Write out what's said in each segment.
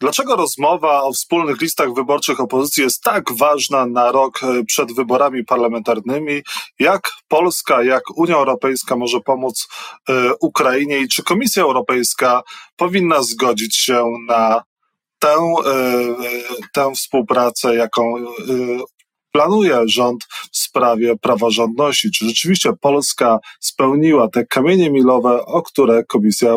Dlaczego rozmowa o wspólnych listach wyborczych opozycji jest tak ważna na rok e, przed wyborami parlamentarnymi? Jak Polska, jak Unia Europejska może pomóc e, Ukrainie i czy Komisja Europejska powinna zgodzić się na tę, e, tę współpracę, jaką planuje rząd w sprawie praworządności? Czy rzeczywiście Polska spełniła te kamienie milowe, o które Komisja e,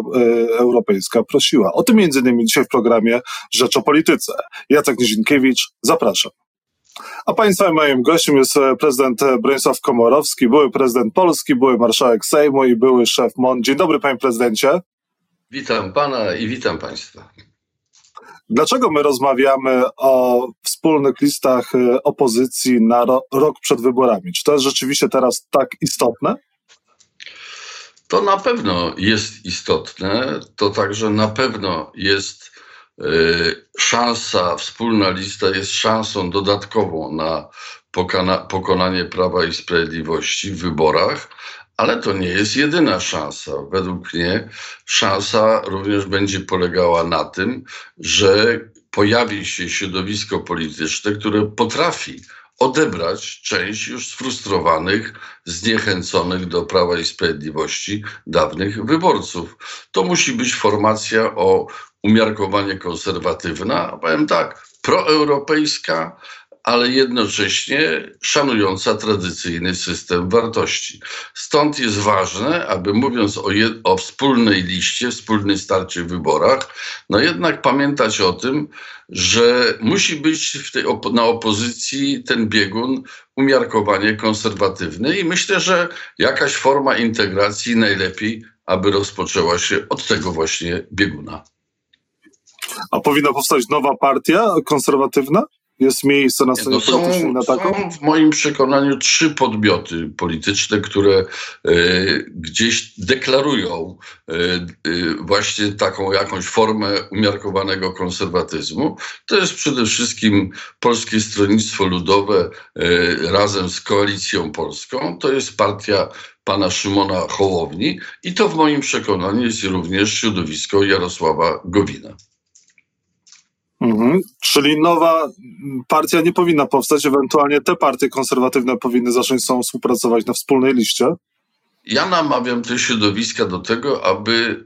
Europejska prosiła? O tym między innymi dzisiaj w programie Rzecz o Polityce. Jacek Nizinkiewicz, zapraszam. A Państwa moim gościem jest e, prezydent Bronisław Komorowski, były prezydent Polski, były marszałek Sejmu i były szef MON. Dzień dobry, panie prezydencie. Witam pana i witam państwa. Dlaczego my rozmawiamy o wspólnych listach y, opozycji na ro rok przed wyborami? Czy to jest rzeczywiście teraz tak istotne? To na pewno jest istotne. To także na pewno jest y, szansa, wspólna lista jest szansą dodatkową na pokonanie Prawa i Sprawiedliwości w wyborach, ale to nie jest jedyna szansa. Według mnie szansa również będzie polegała na tym, że pojawi się środowisko polityczne, które potrafi odebrać część już sfrustrowanych, zniechęconych do Prawa i Sprawiedliwości dawnych wyborców. To musi być formacja o umiarkowanie konserwatywna, powiem tak, proeuropejska, ale jednocześnie szanująca tradycyjny system wartości. Stąd jest ważne, aby mówiąc o, je, o wspólnej liście, wspólnej starcie w wyborach, no jednak pamiętać o tym, że musi być tej, na opozycji ten biegun umiarkowanie konserwatywny i myślę, że jakaś forma integracji najlepiej, aby rozpoczęła się od tego właśnie bieguna. A powinna powstać nowa partia konserwatywna? Jest miejsce na scenie no politycznej na taką? Są w moim przekonaniu trzy podmioty polityczne, które y, gdzieś deklarują y, y, właśnie taką jakąś formę umiarkowanego konserwatyzmu. To jest przede wszystkim Polskie Stronnictwo Ludowe razem z Koalicją Polską. To jest partia pana Szymona Hołowni i to w moim przekonaniu jest również środowisko Jarosława Gowina. Mhm. Czyli nowa partia nie powinna powstać, ewentualnie te partie konserwatywne powinny zacząć z sobą współpracować na wspólnej liście? Ja namawiam te środowiska do tego, aby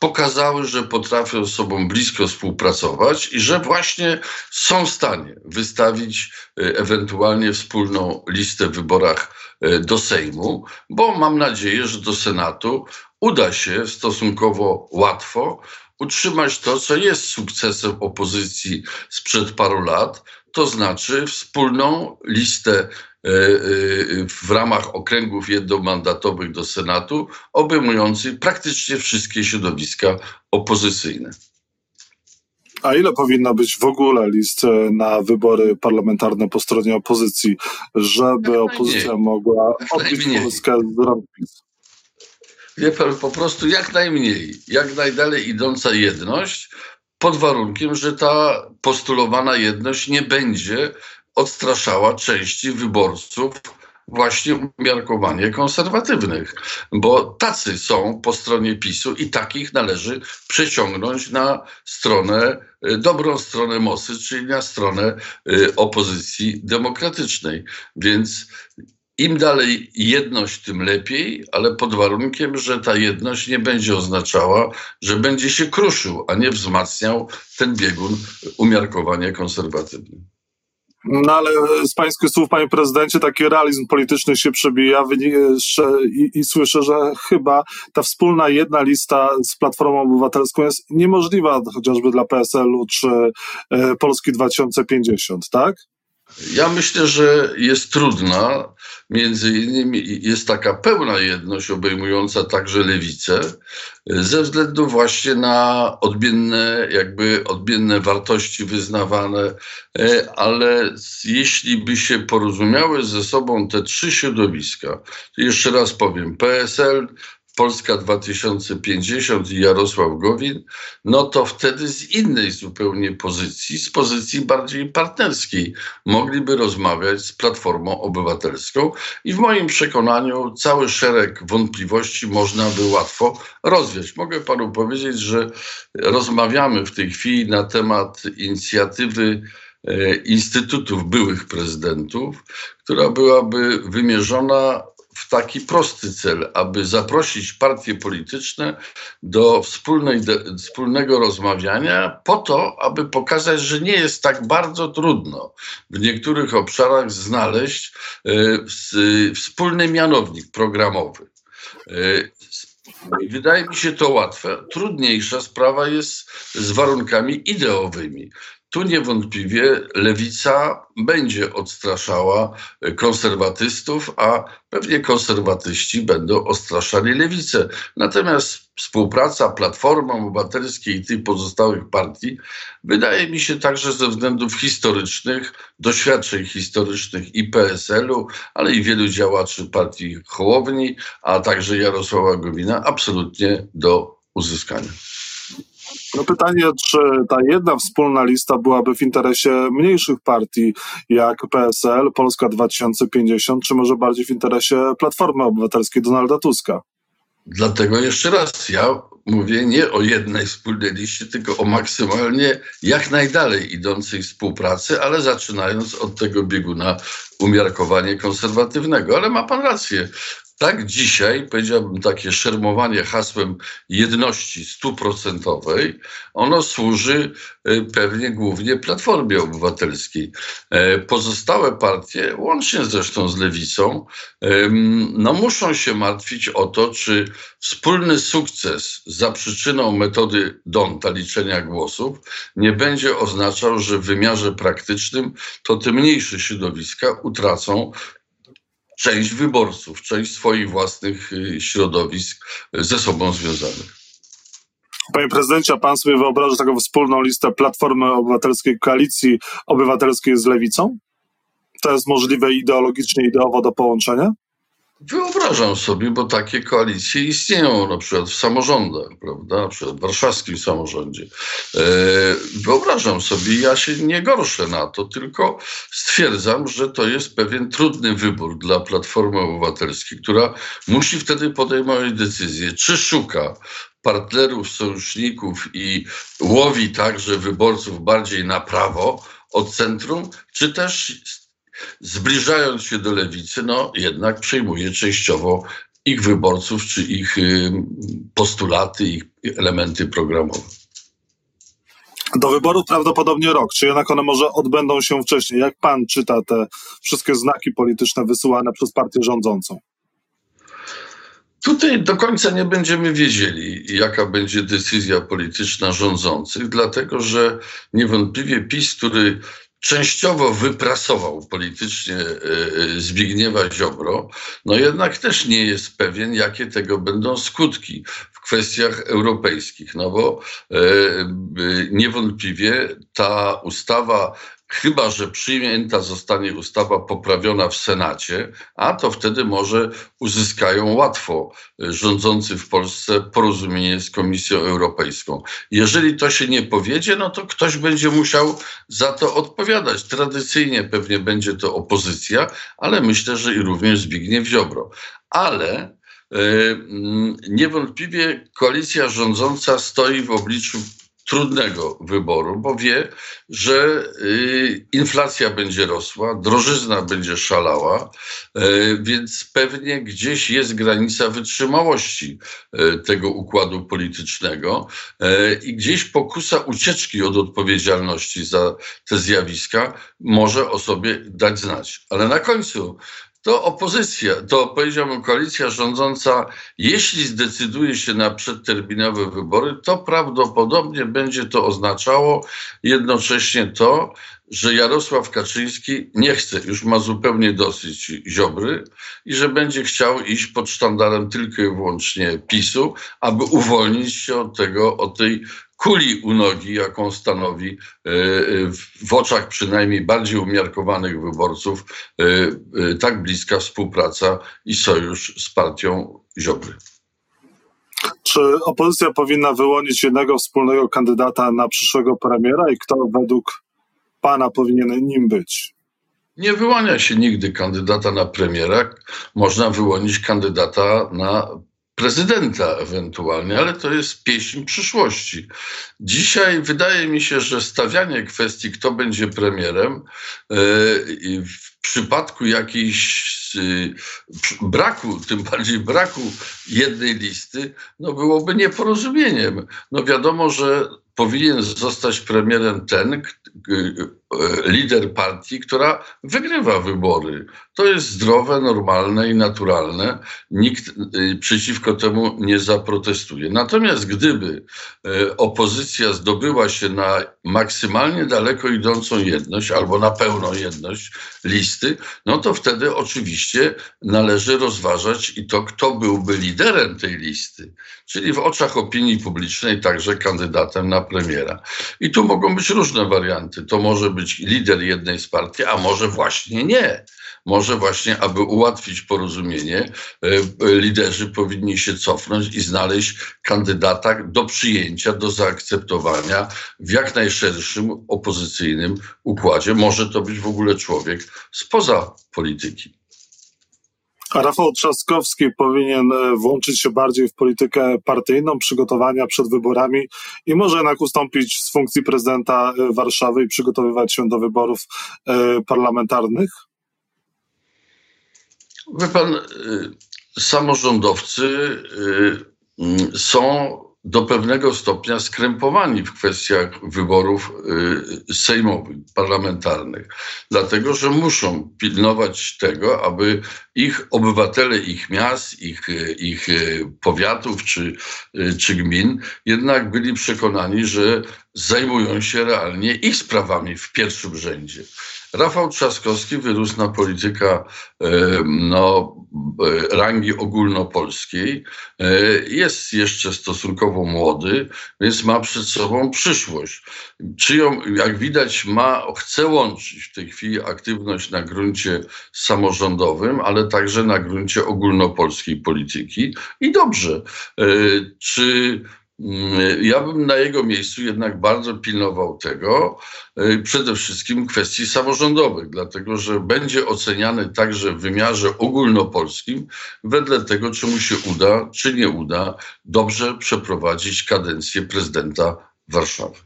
pokazały, że potrafią z sobą blisko współpracować i że właśnie są w stanie wystawić e, ewentualnie wspólną listę w wyborach e, do Sejmu, bo mam nadzieję, że do Senatu uda się stosunkowo łatwo utrzymać to, co jest sukcesem opozycji sprzed paru lat, to znaczy wspólną listę e, e, w ramach okręgów jednomandatowych do Senatu, obejmującej praktycznie wszystkie środowiska opozycyjne. A ile powinno być w ogóle list e, na wybory parlamentarne po stronie opozycji, żeby opozycja mogła odbić Polskę z rąk PiS? Wie pan, po prostu jak najmniej, jak najdalej idąca jedność, pod warunkiem, że ta postulowana jedność nie będzie odstraszała części wyborców właśnie umiarkowanie konserwatywnych, bo tacy są po stronie PiSu i takich należy przeciągnąć na stronę, y, dobrą stronę mocy, czyli na stronę y, opozycji demokratycznej. Więc im dalej jedność, tym lepiej, ale pod warunkiem, że ta jedność nie będzie oznaczała, że będzie się kruszył, a nie wzmacniał ten biegun umiarkowania konserwatywny. No ale z pańskich słów, panie prezydencie, taki realizm polityczny się przebija i, i słyszę, że chyba ta wspólna jedna lista z Platformą Obywatelską jest niemożliwa chociażby dla PSL-u czy e, Polski 2050, tak? Ja myślę, że jest trudna. Między innymi jest taka pełna jedność obejmująca także lewicę, ze względu właśnie na odmienne, jakby odmienne wartości wyznawane, e, ale jeśli by się porozumiały ze sobą te trzy środowiska, jeszcze raz powiem, PSL, Polska 2050 i Jarosław Gowin, no to wtedy z innej zupełnie pozycji, z pozycji bardziej partnerskiej, mogliby rozmawiać z Platformą Obywatelską i w moim przekonaniu cały szereg wątpliwości można by łatwo rozwiać. Mogę panu powiedzieć, że rozmawiamy w tej chwili na temat inicjatywy e, instytutów byłych prezydentów, która byłaby wymierzona w taki prosty cel, aby zaprosić partie polityczne do wspólnej, wspólnego rozmawiania, po to, aby pokazać, że nie jest tak bardzo trudno w niektórych obszarach znaleźć e, wspólny mianownik programowy. E, wydaje mi się to łatwe. Trudniejsza sprawa jest z warunkami ideowymi. Tu niewątpliwie lewica będzie odstraszała konserwatystów, a pewnie konserwatyści będą odstraszali lewicę. Natomiast współpraca Platformy Obywatelskiej i tych pozostałych partii wydaje mi się także ze względów historycznych, doświadczeń historycznych i PSL-u, ale i wielu działaczy partii Hołowni, a także Jarosława Gowina absolutnie do uzyskania. No pytanie, czy ta jedna wspólna lista byłaby w interesie mniejszych partii jak PSL, Polska 2050, czy może bardziej w interesie Platformy Obywatelskiej Donalda Tuska? Dlatego jeszcze raz, ja mówię nie o jednej wspólnej liście, tylko o maksymalnie jak najdalej idącej współpracy, ale zaczynając od tego bieguna umiarkowanie konserwatywnego. Ale ma pan rację. Tak dzisiaj, powiedziałbym, takie szermowanie hasłem jedności stuprocentowej, ono służy y, pewnie głównie Platformie Obywatelskiej. E, pozostałe partie, łącznie zresztą z Lewicą, no muszą się martwić o to, czy wspólny sukces za przyczyną metody Donta, liczenia głosów, nie będzie oznaczał, że w wymiarze praktycznym to te mniejsze środowiska utracą część wyborców, część swoich własnych y, środowisk y, ze sobą związanych. Panie prezydencie, a pan sobie wyobraża taką wspólną listę Platformy Obywatelskiej, Koalicji Obywatelskiej z Lewicą? To jest możliwe ideologicznie, ideowo do połączenia? Wyobrażam sobie, bo takie koalicje istnieją na przykład w samorządach, prawda, na przykład w warszawskim samorządzie. E, wyobrażam sobie, ja się nie gorszę na to, tylko stwierdzam, że to jest pewien trudny wybór dla Platformy Obywatelskiej, która musi wtedy podejmować decyzję, czy szuka partnerów, sojuszników i łowi także wyborców bardziej na prawo od centrum, czy też zbliżając się do lewicy, no jednak przejmuje częściowo ich wyborców, czy ich y, postulaty, ich elementy programowe. Do wyborów prawdopodobnie rok, czy jednak one może odbędą się wcześniej? Jak pan czyta te wszystkie znaki polityczne wysyłane przez partię rządzącą? Tutaj do końca nie będziemy wiedzieli, jaka będzie decyzja polityczna rządzących, dlatego że niewątpliwie PiS, który częściowo wyprasował politycznie e, e, Zbigniewa Ziobro, no jednak też nie jest pewien, jakie tego będą skutki w kwestiach europejskich, no bo e, niewątpliwie ta ustawa chyba że przyjęta zostanie ustawa poprawiona w Senacie, a to wtedy może uzyskają łatwo rządzący w Polsce porozumienie z Komisją Europejską. Jeżeli to się nie powiedzie, no to ktoś będzie musiał za to odpowiadać. Tradycyjnie pewnie będzie to opozycja, ale myślę, że i również Zbigniew Ziobro. Ale Yy, niewątpliwie koalicja rządząca stoi w obliczu trudnego wyboru, bo wie, że y, inflacja będzie rosła, drożyzna będzie szalała, y, więc pewnie gdzieś jest granica wytrzymałości y, tego układu politycznego i gdzieś pokusa ucieczki od odpowiedzialności za te zjawiska może o sobie dać znać. Ale na końcu to opozycja, to powiedziałbym koalicja rządząca, jeśli zdecyduje się na przedterminowe wybory, to prawdopodobnie będzie to oznaczało jednocześnie to, że Jarosław Kaczyński nie chce, już ma zupełnie dosyć Ziobry i że będzie chciał iść pod sztandarem tylko i wyłącznie PiSu, aby uwolnić się od tego, od tej kuli u nogi, jaką stanowi e, w oczach przynajmniej bardziej umiarkowanych wyborców e, e, tak bliska współpraca i sojusz z partią Ziobry. Czy opozycja powinna wyłonić jednego wspólnego kandydata na przyszłego premiera i kto według pana powinien nim być? Nie wyłania się nigdy kandydata na premiera. Można wyłonić kandydata na prezydenta ewentualnie, ale to jest pieśń przyszłości. Dzisiaj wydaje mi się, że stawianie kwestii, kto będzie premierem, e, w przypadku jakiejś y, braku, tym bardziej braku jednej listy, no byłoby nieporozumieniem. No wiadomo, że powinien zostać premierem ten lider partii, która wygrywa wybory. To jest zdrowe, normalne i naturalne. Nikt y, przeciwko temu nie zaprotestuje. Natomiast gdyby y, opozycja zdobyła się na maksymalnie daleko idącą jedność albo na pełną jedność listy, no to wtedy oczywiście należy rozważać i to, kto byłby liderem tej listy, czyli w oczach opinii publicznej także kandydatem na premiera. I tu mogą być różne warianty. To może być lider jednej z partii, a może właśnie nie. Może właśnie, aby ułatwić porozumienie, e, liderzy powinni się cofnąć i znaleźć kandydata do przyjęcia, do zaakceptowania w jak najszerszym opozycyjnym układzie. Może to być w ogóle człowiek spoza polityki. Rafał Trzaskowski powinien e, włączyć się bardziej w politykę partyjną, przygotowania przed wyborami i może jednak ustąpić z funkcji prezydenta e, Warszawy i przygotowywać się do wyborów e, parlamentarnych? Wie pan, samorządowcy są do pewnego stopnia skrępowani w kwestiach wyborów y, sejmowych, parlamentarnych, dlatego że muszą pilnować tego, aby ich obywatele, ich miast, ich, ich powiatów czy, czy gmin jednak byli przekonani, że zajmują się realnie ich sprawami w pierwszym rzędzie. Rafał Trzaskowski wyrósł na polityka no, e, rangi ogólnopolskiej. E, jest jeszcze stosunkowo młody, więc ma przed sobą przyszłość. Czyją, jak widać, ma, chce łączyć w tej chwili aktywność na gruncie samorządowym, ale także na gruncie ogólnopolskiej polityki. I dobrze. E, czy ja bym na jego miejscu jednak bardzo pilnował tego, y, przede wszystkim kwestii samorządowych, dlatego że będzie oceniany także w wymiarze ogólnopolskim wedle tego, czy mu się uda, czy nie uda dobrze przeprowadzić kadencję prezydenta Warszawy.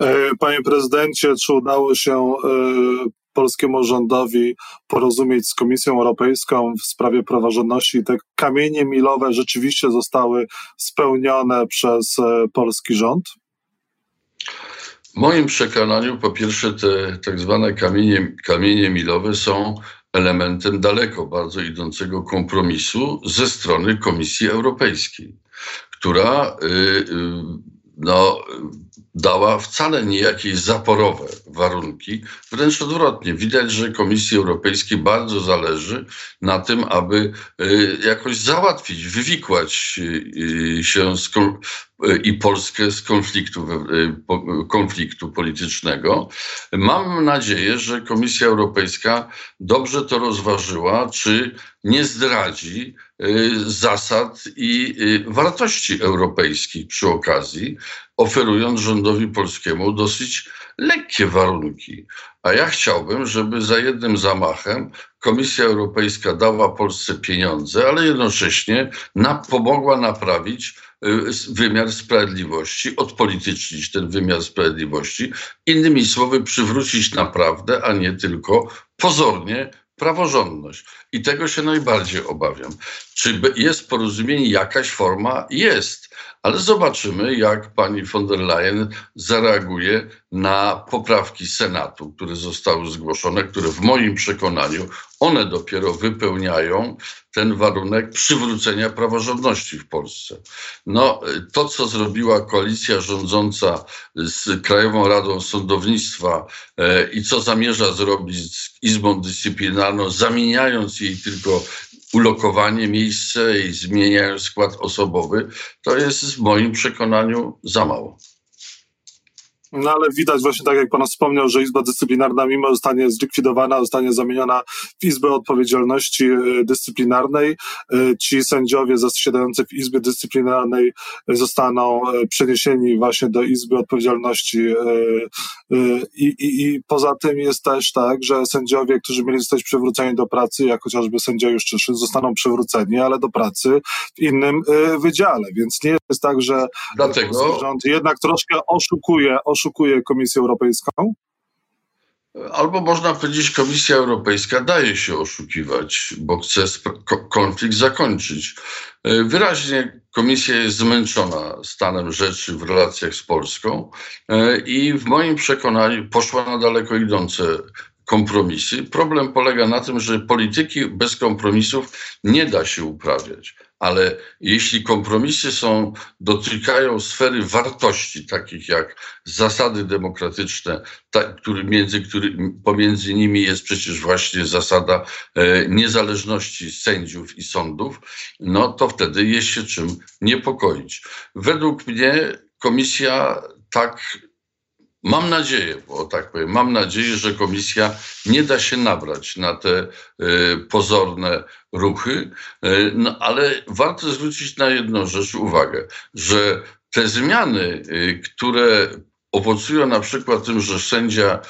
E, panie prezydencie, czy udało się e, polskiemu rządowi porozumieć z Komisją Europejską w sprawie praworządności te kamienie milowe rzeczywiście zostały spełnione przez e, polski rząd? W moim przekonaniu, po pierwsze, te tak zwane kamienie, kamienie milowe są elementem daleko bardzo idącego kompromisu ze strony Komisji Europejskiej, która y, y, no, dała wcale nie jakieś zaporowe warunki, wręcz odwrotnie. Widać, że Komisji Europejskiej bardzo zależy na tym, aby y, jakoś załatwić, wywikłać y, się z, i Polskę z konfliktu, konfliktu politycznego. Mam nadzieję, że Komisja Europejska dobrze to rozważyła, czy nie zdradzi y, zasad i y, wartości europejskich przy okazji, oferując rządowi polskiemu dosyć lekkie warunki. A ja chciałbym, żeby za jednym zamachem Komisja Europejska dała Polsce pieniądze, ale jednocześnie na, pomogła naprawić Y, wymiar sprawiedliwości, odpolitycznić ten wymiar sprawiedliwości, innymi słowy, przywrócić naprawdę, a nie tylko pozornie praworządność. I tego się najbardziej obawiam. Czy jest porozumienie, jakaś forma? Jest. Ale zobaczymy, jak pani von der Leyen zareaguje na poprawki Senatu, które zostały zgłoszone, które w moim przekonaniu one dopiero wypełniają ten warunek przywrócenia praworządności w Polsce. No, to, co zrobiła koalicja rządząca z Krajową Radą Sądownictwa e, i co zamierza zrobić z Izbą Dyscyplinarną, zamieniając jej tylko ulokowanie, miejsce i zmieniając skład osobowy, to jest w moim przekonaniu za mało. No ale widać właśnie tak, jak pan wspomniał, że Izba Dyscyplinarna mimo zostanie zlikwidowana, zostanie zamieniona w Izbę Odpowiedzialności e, Dyscyplinarnej. E, ci sędziowie zasiadający w Izbie Dyscyplinarnej zostaną e, przeniesieni właśnie do Izby Odpowiedzialności i, i, i poza tym jest też tak, że sędziowie, którzy mieli zostać przywróceni do pracy, jak chociażby sędzia Juszczyszyn, zostaną przywróceni, ale do pracy w innym wydziale, więc nie jest tak, że Dlatego... rząd jednak troszkę oszukuje, oszukuje oszukuje Komisję Europejską? Albo można powiedzieć, Komisja Europejska daje się oszukiwać, bo chce konflikt zakończyć. E, wyraźnie Komisja jest zmęczona stanem rzeczy w relacjach z Polską e, i w moim przekonaniu poszła na daleko idące kompromisy. Problem polega na tym, że polityki bez kompromisów nie da się uprawiać ale jeśli kompromisy są, dotykają sfery wartości, takich jak zasady demokratyczne, ta, który, między, który, pomiędzy nimi jest przecież właśnie zasada e, niezależności sędziów i sądów, no to wtedy jest się czym niepokoić. Według mnie komisja tak Mam nadzieję, bo tak powiem, mam nadzieję, że komisja nie da się nabrać na te y, pozorne ruchy, y, no, ale warto zwrócić na jedną rzecz uwagę, że te zmiany, y, które owocują na przykład tym, że sędzia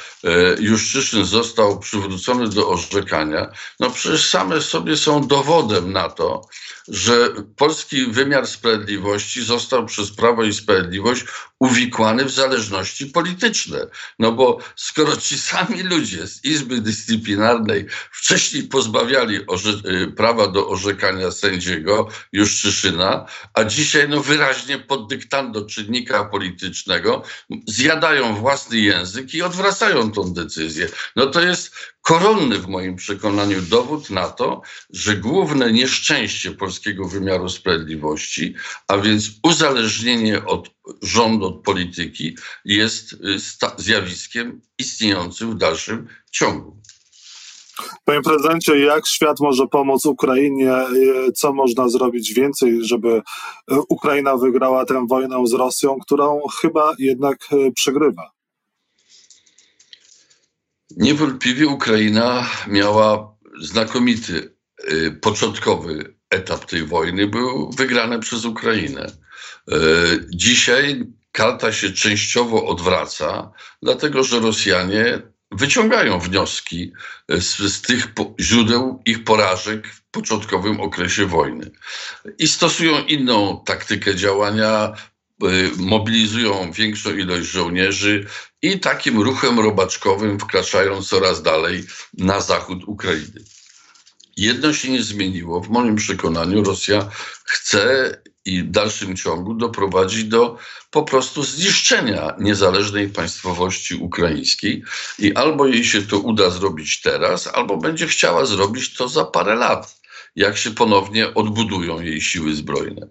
Juszczyszyn został przywrócony do orzekania, no przecież same sobie są dowodem na to, że polski wymiar sprawiedliwości został przez Prawo i Sprawiedliwość uwikłany w zależności polityczne. No bo skoro ci sami ludzie z Izby Dyscyplinarnej wcześniej pozbawiali y, prawa do orzekania sędziego Juszczyszyna, a dzisiaj no wyraźnie pod dyktando czynnika politycznego zjadają własny język i odwracają tą decyzję. No to jest koronny w moim przekonaniu dowód na to, że główne nieszczęście polskiego wymiaru sprawiedliwości, a więc uzależnienie od rządu, od polityki, jest y, zjawiskiem istniejącym w dalszym ciągu. Panie prezydencie, jak świat może pomóc Ukrainie? Y, co można zrobić więcej, żeby y, Ukraina wygrała tę wojnę z Rosją, którą chyba jednak przegrywa? Niewątpliwie Ukraina miała znakomity początkowy etap tej wojny, był wygrany przez Ukrainę. Y, dzisiaj karta się częściowo odwraca, dlatego że Rosjanie wyciągają wnioski z, z, tych źródeł ich porażek w początkowym okresie wojny i stosują inną taktykę działania, Y, mobilizują większą ilość żołnierzy i takim ruchem robaczkowym wkraczają coraz dalej na zachód Ukrainy. Jedno się nie zmieniło. W moim przekonaniu Rosja chce i w dalszym ciągu doprowadzić do po prostu zniszczenia niezależnej państwowości ukraińskiej i albo jej się to uda zrobić teraz, albo będzie chciała zrobić to za parę lat jak się ponownie odbudują jej siły zbrojne.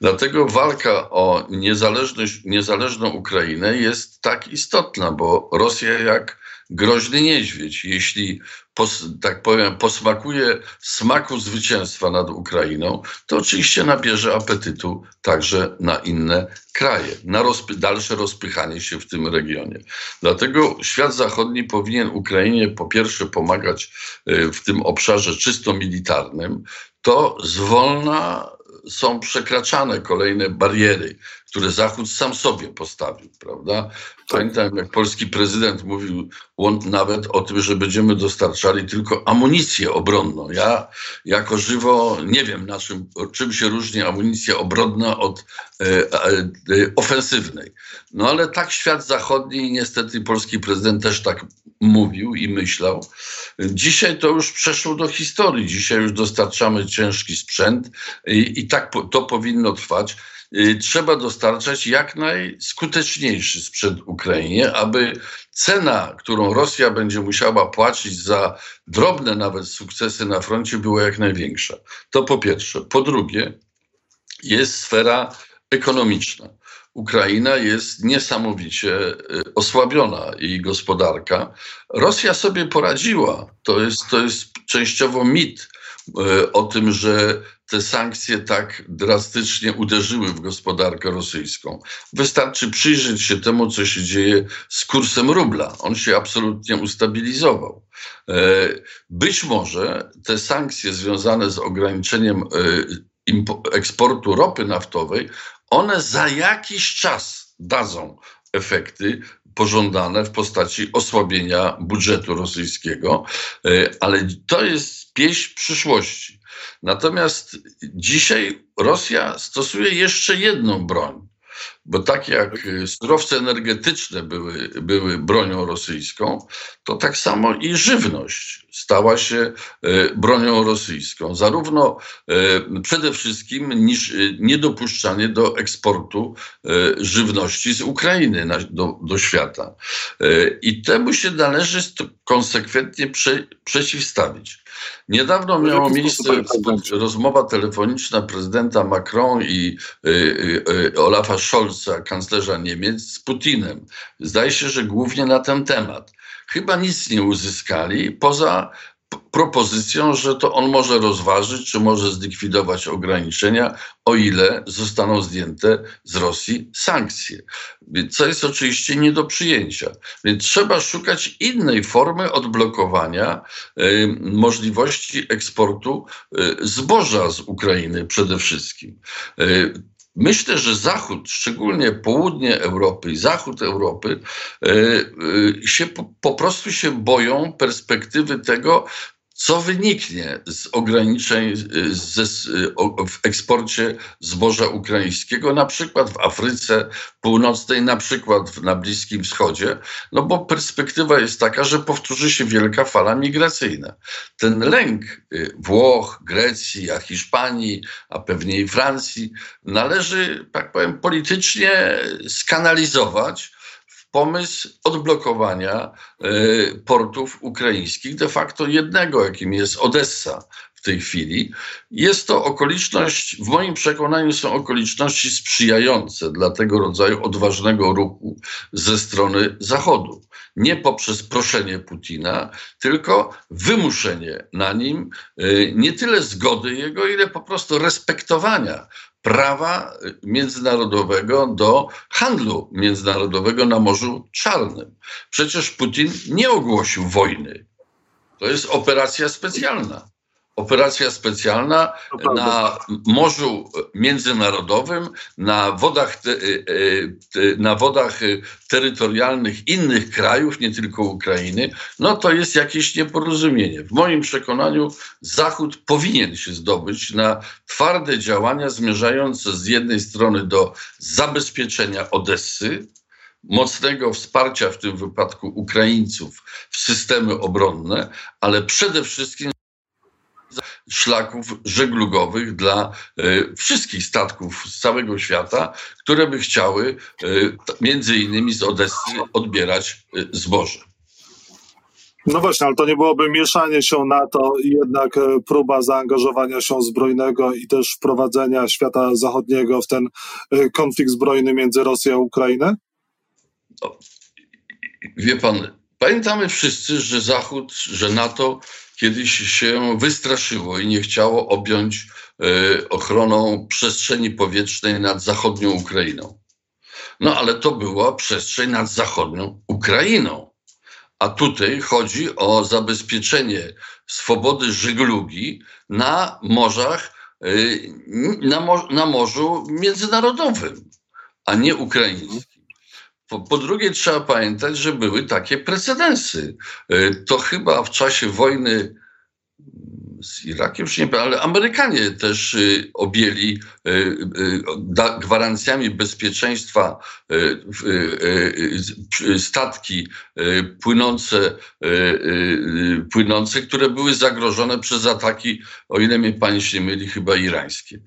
Dlatego walka o niezależność, niezależną Ukrainę jest tak istotna, bo Rosja jak groźny niedźwiedź, jeśli pos, tak powiem, posmakuje smaku zwycięstwa nad Ukrainą, to oczywiście nabierze apetytu także na inne kraje, na rozpy, dalsze rozpychanie się w tym regionie. Dlatego świat zachodni powinien Ukrainie po pierwsze pomagać y, w tym obszarze czysto militarnym, to zwolna są przekraczane kolejne bariery, które Zachód sam sobie postawił, prawda? Pamiętam, jak polski prezydent mówił nawet o tym, że będziemy dostarczali tylko amunicję obronną. Ja jako żywo nie wiem, na czym, czym się różni amunicja obronna od e, e, ofensywnej. No ale tak świat zachodni i niestety polski prezydent też tak mówił i myślał. Dzisiaj to już przeszło do historii. Dzisiaj już dostarczamy ciężki sprzęt i, i tak po, to powinno trwać. Y, trzeba dostarczać jak najskuteczniejszy sprzęt Ukrainie, aby cena, którą Rosja będzie musiała płacić za drobne nawet sukcesy na froncie, była jak największa. To po pierwsze. Po drugie, jest sfera ekonomiczna. Ukraina jest niesamowicie y, osłabiona, jej gospodarka. Rosja sobie poradziła. To jest, to jest częściowo mit y, o tym, że te sankcje tak drastycznie uderzyły w gospodarkę rosyjską. Wystarczy przyjrzeć się temu, co się dzieje z kursem rubla. On się absolutnie ustabilizował. E, być może te sankcje związane z ograniczeniem e, eksportu ropy naftowej, one za jakiś czas dadzą efekty pożądane w postaci osłabienia budżetu rosyjskiego, e, ale to jest pieśń przyszłości. Natomiast dzisiaj Rosja stosuje jeszcze jedną broń. Bo tak jak surowce energetyczne były, były bronią rosyjską, to tak samo i żywność stała się e, bronią rosyjską. Zarówno e, przede wszystkim niż niedopuszczanie do eksportu żywności z Ukrainy do, do świata. I temu się należy konsekwentnie prze, przeciwstawić. Niedawno miała miejsce rozmowa telefoniczna prezydenta Macron i Olafa Scholza, kanclerza Niemiec, z Putinem. Zdaje się, że głównie na ten temat. Chyba nic nie uzyskali poza propozycją, że to on może rozważyć, czy może zlikwidować ograniczenia, o ile zostaną zdjęte z Rosji sankcje. Co jest oczywiście nie do przyjęcia. Więc trzeba szukać innej formy odblokowania y, możliwości eksportu y, zboża z Ukrainy przede wszystkim. Y, Myślę, że Zachód, szczególnie południe Europy i Zachód Europy, e, e, się po, po prostu się boją perspektywy tego, co wyniknie z ograniczeń ze, w eksporcie zboża ukraińskiego, na przykład w Afryce Północnej, na przykład na Bliskim Wschodzie, no bo perspektywa jest taka, że powtórzy się wielka fala migracyjna. Ten lęk y, Włoch, Grecji, a Hiszpanii, a pewnie i Francji należy, tak powiem, politycznie skanalizować pomysł odblokowania e, portów ukraińskich, de facto jednego, jakim jest Odessa w tej chwili. Jest to okoliczność, w moim przekonaniu są okoliczności sprzyjające dla tego rodzaju odważnego ruchu ze strony Zachodu. Nie poprzez proszenie Putina, tylko wymuszenie na nim e, nie tyle zgody jego, ile po prostu respektowania prawa międzynarodowego do handlu międzynarodowego na Morzu Czarnym. Przecież Putin nie ogłosił wojny. To jest operacja specjalna operacja specjalna na Morzu Międzynarodowym, na wodach, te, e, e, na wodach terytorialnych innych krajów, nie tylko Ukrainy, no to jest jakieś nieporozumienie. W moim przekonaniu Zachód powinien się zdobyć na twarde działania zmierzające z jednej strony do zabezpieczenia Odessy, mocnego wsparcia w tym wypadku Ukraińców w systemy obronne, ale przede wszystkim szlaków żeglugowych dla e, wszystkich statków z całego świata, które by chciały e, między innymi z Odessy odbierać e, zboże. No właśnie, ale to nie byłoby mieszanie się na to, jednak próba zaangażowania się zbrojnego i też wprowadzenia świata zachodniego w ten konflikt zbrojny między Rosją a Ukrainą? Wie pan, pamiętamy wszyscy, że Zachód, że NATO kiedyś się wystraszyło i nie chciało objąć e, ochroną przestrzeni powietrznej nad zachodnią Ukrainą. No ale to była przestrzeń nad zachodnią Ukrainą. A tutaj chodzi o zabezpieczenie swobody żeglugi na morzach, e, na, na morzu międzynarodowym, a nie ukraińskim. Po, po, drugie, trzeba pamiętać, że były takie precedensy. E, to chyba w czasie wojny z Irakiem, już nie wiem, ale Amerykanie też y, objęli y, y, gwarancjami bezpieczeństwa statki płynące, płynące, które były zagrożone przez ataki, o ile mnie się nie myli, chyba irańskie.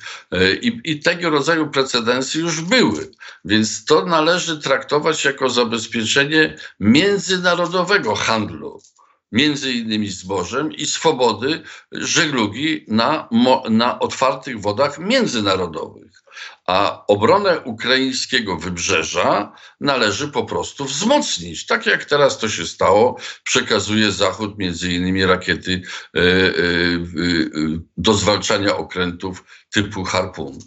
I, I tego rodzaju precedensy już były, więc to należy traktować jako zabezpieczenie międzynarodowego handlu między innymi zbożem i swobody żeglugi na, na otwartych wodach międzynarodowych. a obronę ukraińskiego wybrzeża należy po prostu wzmocnić. Tak jak teraz to się stało, przekazuje Zachód między innymi rakiety e, e, do zwalczania okrętów typu Harpun.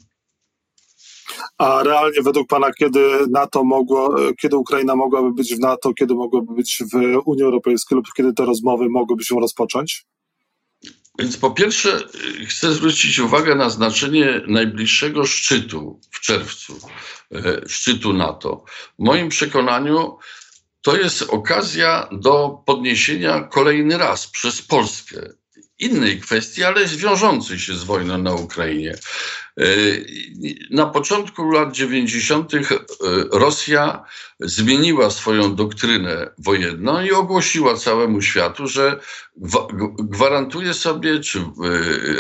A realnie według Pana, kiedy NATO mogło, kiedy Ukraina mogłaby być w NATO, kiedy mogłaby być w Unii Europejskiej lub kiedy te rozmowy mogłyby się rozpocząć? Więc po pierwsze y, chcę zwrócić uwagę na znaczenie najbliższego szczytu w czerwcu, y, szczytu NATO. W moim przekonaniu to jest okazja do podniesienia kolejny raz przez Polskę innej kwestii, ale wiążącej się z wojną na Ukrainie. E, na początku lat 90. E, Rosja zmieniła swoją doktrynę wojenną i ogłosiła całemu światu, że gwarantuje sobie, czy e,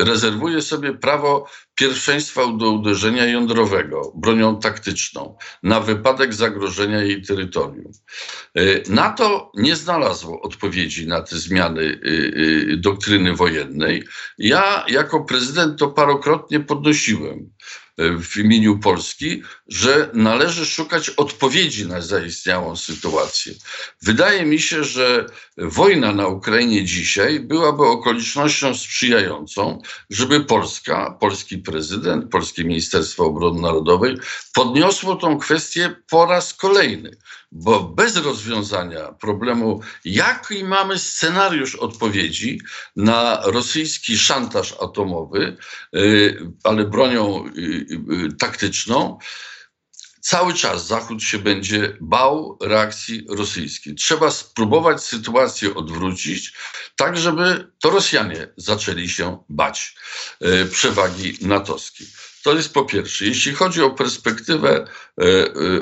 rezerwuje sobie prawo pierwszeństwa do uderzenia jądrowego bronią taktyczną na wypadek zagrożenia jej terytorium. NATO nie znalazło odpowiedzi na te zmiany doktryny wojennej. Ja jako prezydent to parokrotnie podnosiłem w imieniu Polski, że należy szukać odpowiedzi na zaistniałą sytuację. Wydaje mi się, że wojna na Ukrainie dzisiaj byłaby okolicznością sprzyjającą, żeby Polska, polski prezydent, polskie Ministerstwo Obrony Narodowej podniosło tą kwestię po raz kolejny bo bez rozwiązania problemu, jaki mamy scenariusz odpowiedzi na rosyjski szantaż atomowy, y, ale bronią y, y, taktyczną, cały czas Zachód się będzie bał reakcji rosyjskiej. Trzeba spróbować sytuację odwrócić, tak żeby to Rosjanie zaczęli się bać przewagi natowskiej. To jest po pierwsze. Jeśli chodzi o perspektywę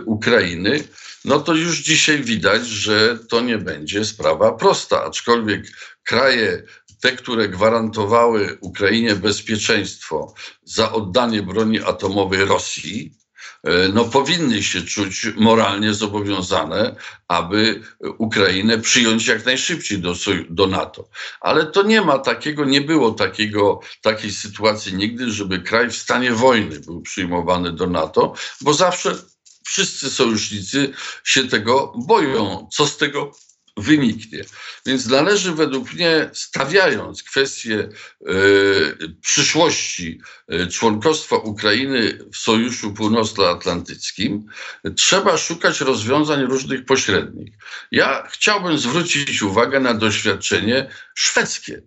Ukrainy, no to już dzisiaj widać, że to nie będzie sprawa prosta, aczkolwiek kraje te, które gwarantowały Ukrainie bezpieczeństwo za oddanie broni atomowej Rosji, e, no, powinny się czuć moralnie zobowiązane, aby Ukrainę przyjąć jak najszybciej do, do NATO. Ale to nie ma takiego, nie było takiego, takiej sytuacji nigdy, żeby kraj w stanie wojny był przyjmowany do NATO, bo zawsze wszyscy sojusznicy się tego boją. Co z tego wyniknie. Więc należy według mnie, stawiając kwestię y, przyszłości y, członkostwa Ukrainy w Sojuszu Północnoatlantyckim, trzeba szukać rozwiązań różnych pośrednich. Ja chciałbym zwrócić uwagę na doświadczenie szwedzkie,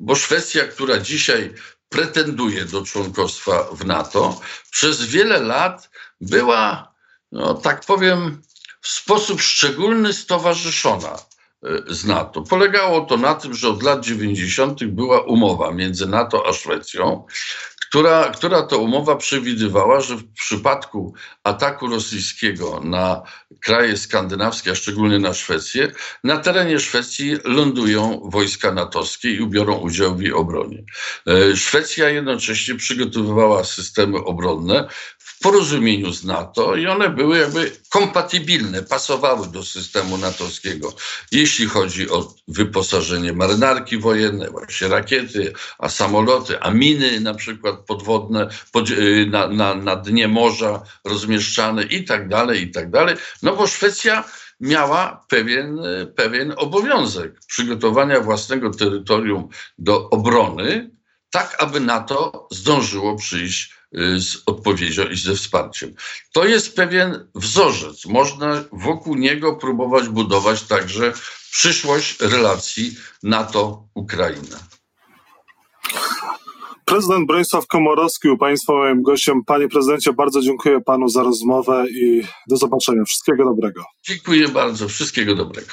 bo Szwecja, która dzisiaj pretenduje do członkostwa w NATO, przez wiele lat była no tak powiem, w sposób szczególny stowarzyszona e, z NATO. Polegało to na tym, że od lat 90. była umowa między NATO a Szwecją, która, która to umowa przewidywała, że w przypadku ataku rosyjskiego na kraje skandynawskie, a szczególnie na Szwecję, na terenie Szwecji lądują wojska natowskie i biorą udział w jej obronie. E, Szwecja jednocześnie przygotowywała systemy obronne porozumieniu z NATO i one były jakby kompatybilne, pasowały do systemu natowskiego, jeśli chodzi o wyposażenie marynarki wojennej, właśnie rakiety, a samoloty, a miny na przykład podwodne pod, y, na, na, na dnie morza rozmieszczane i tak dalej, i tak dalej. No bo Szwecja miała pewien, pewien obowiązek przygotowania własnego terytorium do obrony, tak aby NATO zdążyło przyjść z odpowiedzią i ze wsparciem. To jest pewien wzorzec. Można wokół niego próbować budować także przyszłość relacji NATO-Ukraina. Prezydent Bronisław Komorowski u Państwa moim gościem. Panie prezydencie, bardzo dziękuję Panu za rozmowę i do zobaczenia. Wszystkiego dobrego. Dziękuję bardzo. Wszystkiego dobrego.